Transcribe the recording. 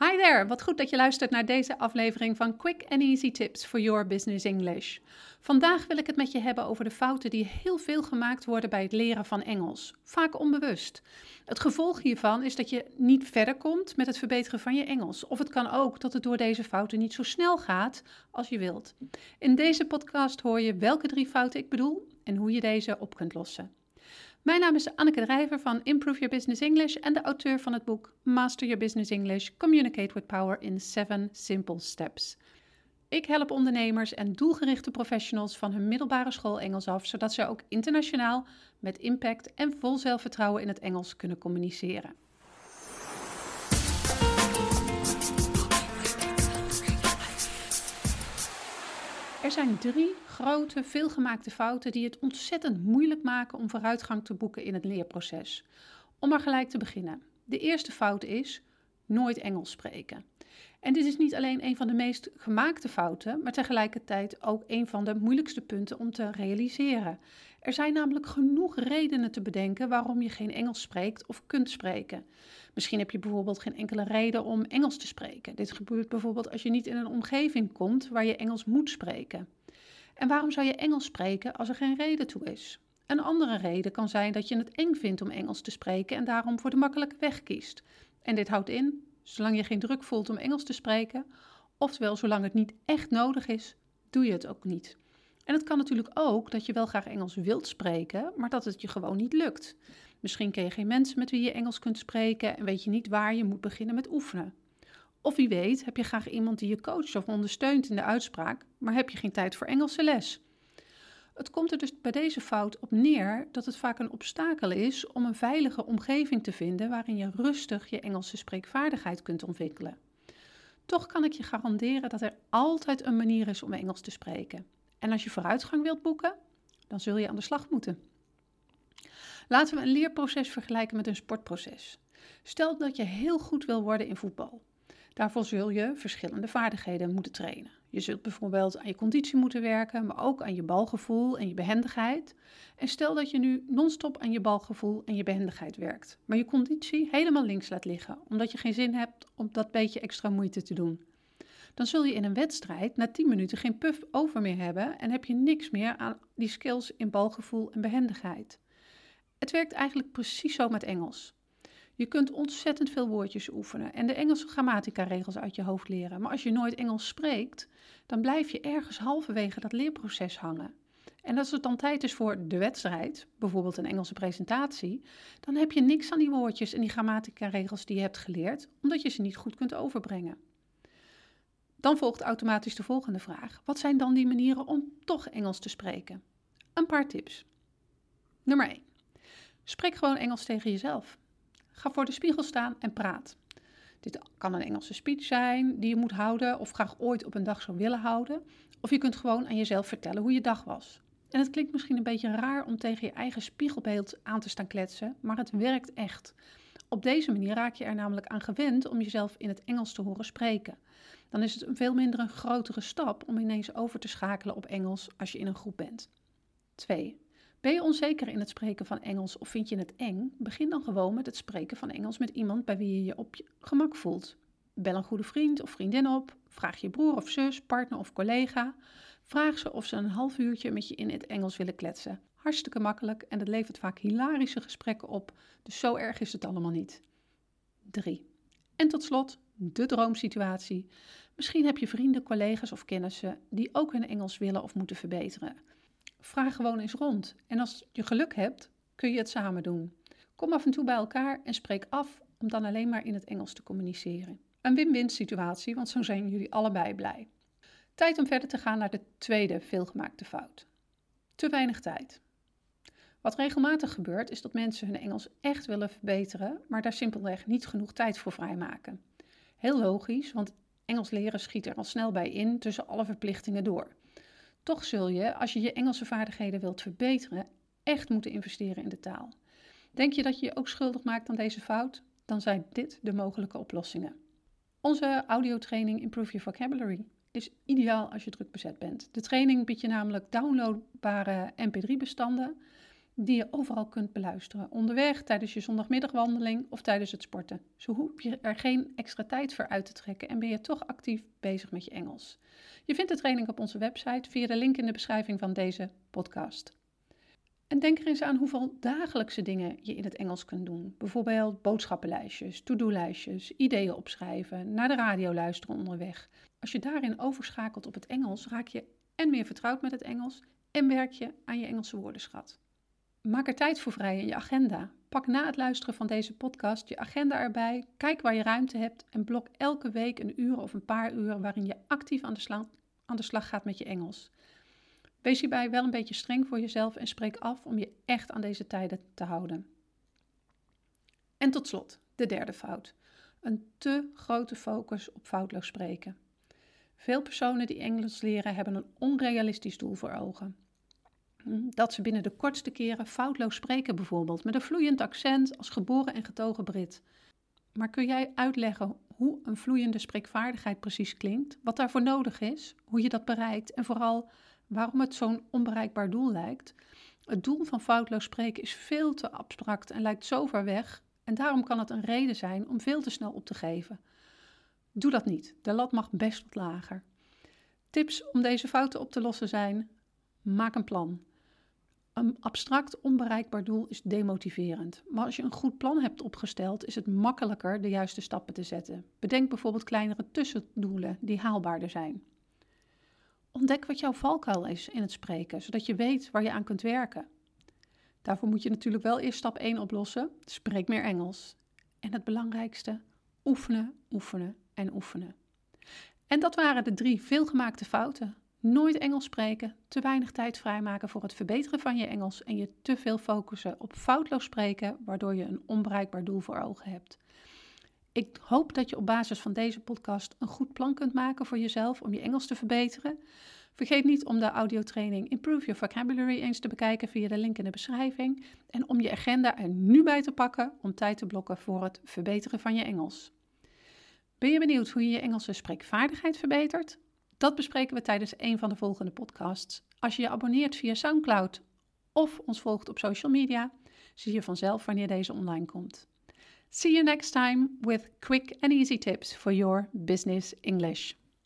Hi there, wat goed dat je luistert naar deze aflevering van Quick and Easy Tips for Your Business English. Vandaag wil ik het met je hebben over de fouten die heel veel gemaakt worden bij het leren van Engels, vaak onbewust. Het gevolg hiervan is dat je niet verder komt met het verbeteren van je Engels, of het kan ook dat het door deze fouten niet zo snel gaat als je wilt. In deze podcast hoor je welke drie fouten ik bedoel en hoe je deze op kunt lossen. Mijn naam is Anneke Drijver van Improve Your Business English en de auteur van het boek Master Your Business English: Communicate with Power in 7 Simple Steps. Ik help ondernemers en doelgerichte professionals van hun middelbare school Engels af, zodat ze ook internationaal met impact en vol zelfvertrouwen in het Engels kunnen communiceren. Er zijn drie grote, veelgemaakte fouten die het ontzettend moeilijk maken om vooruitgang te boeken in het leerproces. Om maar gelijk te beginnen. De eerste fout is nooit Engels spreken. En dit is niet alleen een van de meest gemaakte fouten, maar tegelijkertijd ook een van de moeilijkste punten om te realiseren. Er zijn namelijk genoeg redenen te bedenken waarom je geen Engels spreekt of kunt spreken. Misschien heb je bijvoorbeeld geen enkele reden om Engels te spreken. Dit gebeurt bijvoorbeeld als je niet in een omgeving komt waar je Engels moet spreken. En waarom zou je Engels spreken als er geen reden toe is? Een andere reden kan zijn dat je het eng vindt om Engels te spreken en daarom voor de makkelijke weg kiest. En dit houdt in, zolang je geen druk voelt om Engels te spreken, oftewel zolang het niet echt nodig is, doe je het ook niet. En het kan natuurlijk ook dat je wel graag Engels wilt spreken, maar dat het je gewoon niet lukt. Misschien ken je geen mensen met wie je Engels kunt spreken en weet je niet waar je moet beginnen met oefenen. Of wie weet, heb je graag iemand die je coacht of ondersteunt in de uitspraak, maar heb je geen tijd voor Engelse les. Het komt er dus bij deze fout op neer dat het vaak een obstakel is om een veilige omgeving te vinden waarin je rustig je Engelse spreekvaardigheid kunt ontwikkelen. Toch kan ik je garanderen dat er altijd een manier is om Engels te spreken. En als je vooruitgang wilt boeken, dan zul je aan de slag moeten. Laten we een leerproces vergelijken met een sportproces. Stel dat je heel goed wil worden in voetbal. Daarvoor zul je verschillende vaardigheden moeten trainen. Je zult bijvoorbeeld aan je conditie moeten werken, maar ook aan je balgevoel en je behendigheid. En stel dat je nu non-stop aan je balgevoel en je behendigheid werkt, maar je conditie helemaal links laat liggen, omdat je geen zin hebt om dat beetje extra moeite te doen. Dan zul je in een wedstrijd na 10 minuten geen puff over meer hebben en heb je niks meer aan die skills in balgevoel en behendigheid. Het werkt eigenlijk precies zo met Engels. Je kunt ontzettend veel woordjes oefenen en de Engelse grammatica-regels uit je hoofd leren. Maar als je nooit Engels spreekt, dan blijf je ergens halverwege dat leerproces hangen. En als het dan tijd is voor de wedstrijd, bijvoorbeeld een Engelse presentatie, dan heb je niks aan die woordjes en die grammatica-regels die je hebt geleerd, omdat je ze niet goed kunt overbrengen. Dan volgt automatisch de volgende vraag: wat zijn dan die manieren om toch Engels te spreken? Een paar tips. Nummer 1. Spreek gewoon Engels tegen jezelf. Ga voor de spiegel staan en praat. Dit kan een Engelse speech zijn die je moet houden of graag ooit op een dag zou willen houden. Of je kunt gewoon aan jezelf vertellen hoe je dag was. En het klinkt misschien een beetje raar om tegen je eigen spiegelbeeld aan te staan kletsen, maar het werkt echt. Op deze manier raak je er namelijk aan gewend om jezelf in het Engels te horen spreken. Dan is het een veel minder een grotere stap om ineens over te schakelen op Engels als je in een groep bent. 2. Ben je onzeker in het spreken van Engels of vind je het eng? Begin dan gewoon met het spreken van Engels met iemand bij wie je je op je gemak voelt. Bel een goede vriend of vriendin op. Vraag je broer of zus, partner of collega. Vraag ze of ze een half uurtje met je in het Engels willen kletsen. Hartstikke makkelijk en dat levert vaak hilarische gesprekken op, dus zo erg is het allemaal niet. 3. En tot slot de droomsituatie. Misschien heb je vrienden, collega's of kennissen die ook hun Engels willen of moeten verbeteren. Vraag gewoon eens rond. En als je geluk hebt, kun je het samen doen. Kom af en toe bij elkaar en spreek af om dan alleen maar in het Engels te communiceren. Een win-win situatie, want zo zijn jullie allebei blij. Tijd om verder te gaan naar de tweede veelgemaakte fout. Te weinig tijd. Wat regelmatig gebeurt is dat mensen hun Engels echt willen verbeteren, maar daar simpelweg niet genoeg tijd voor vrijmaken. Heel logisch, want Engels leren schiet er al snel bij in tussen alle verplichtingen door. Toch zul je, als je je Engelse vaardigheden wilt verbeteren, echt moeten investeren in de taal. Denk je dat je je ook schuldig maakt aan deze fout? Dan zijn dit de mogelijke oplossingen. Onze audiotraining Improve Your Vocabulary is ideaal als je druk bezet bent. De training biedt je namelijk downloadbare MP3-bestanden die je overal kunt beluisteren. Onderweg, tijdens je zondagmiddagwandeling of tijdens het sporten. Zo hoef je er geen extra tijd voor uit te trekken en ben je toch actief bezig met je Engels. Je vindt de training op onze website via de link in de beschrijving van deze podcast. En denk er eens aan hoeveel dagelijkse dingen je in het Engels kunt doen. Bijvoorbeeld boodschappenlijstjes, to-do-lijstjes, ideeën opschrijven, naar de radio luisteren onderweg. Als je daarin overschakelt op het Engels, raak je en meer vertrouwd met het Engels en werk je aan je Engelse woordenschat. Maak er tijd voor vrij in je agenda. Pak na het luisteren van deze podcast je agenda erbij, kijk waar je ruimte hebt en blok elke week een uur of een paar uur waarin je actief aan de, aan de slag gaat met je Engels. Wees hierbij wel een beetje streng voor jezelf en spreek af om je echt aan deze tijden te houden. En tot slot, de derde fout. Een te grote focus op foutloos spreken. Veel personen die Engels leren hebben een onrealistisch doel voor ogen. Hm, dat ze binnen de kortste keren foutloos spreken, bijvoorbeeld, met een vloeiend accent als geboren en getogen Brit. Maar kun jij uitleggen hoe een vloeiende spreekvaardigheid precies klinkt, wat daarvoor nodig is, hoe je dat bereikt en vooral waarom het zo'n onbereikbaar doel lijkt? Het doel van foutloos spreken is veel te abstract en lijkt zo ver weg, en daarom kan het een reden zijn om veel te snel op te geven. Doe dat niet. De lat mag best wat lager. Tips om deze fouten op te lossen zijn: maak een plan. Een abstract, onbereikbaar doel is demotiverend. Maar als je een goed plan hebt opgesteld, is het makkelijker de juiste stappen te zetten. Bedenk bijvoorbeeld kleinere tussendoelen die haalbaarder zijn. Ontdek wat jouw valkuil is in het spreken, zodat je weet waar je aan kunt werken. Daarvoor moet je natuurlijk wel eerst stap 1 oplossen: spreek meer Engels. En het belangrijkste: oefenen, oefenen en oefenen. En dat waren de drie veelgemaakte fouten. Nooit Engels spreken, te weinig tijd vrijmaken voor het verbeteren van je Engels en je te veel focussen op foutloos spreken, waardoor je een onbereikbaar doel voor ogen hebt. Ik hoop dat je op basis van deze podcast een goed plan kunt maken voor jezelf om je Engels te verbeteren. Vergeet niet om de audiotraining Improve Your Vocabulary eens te bekijken via de link in de beschrijving en om je agenda er nu bij te pakken om tijd te blokken voor het verbeteren van je Engels. Ben je benieuwd hoe je je Engelse spreekvaardigheid verbetert? Dat bespreken we tijdens een van de volgende podcasts. Als je je abonneert via SoundCloud of ons volgt op social media, zie je vanzelf wanneer deze online komt. See you next time with quick and easy tips for your business English.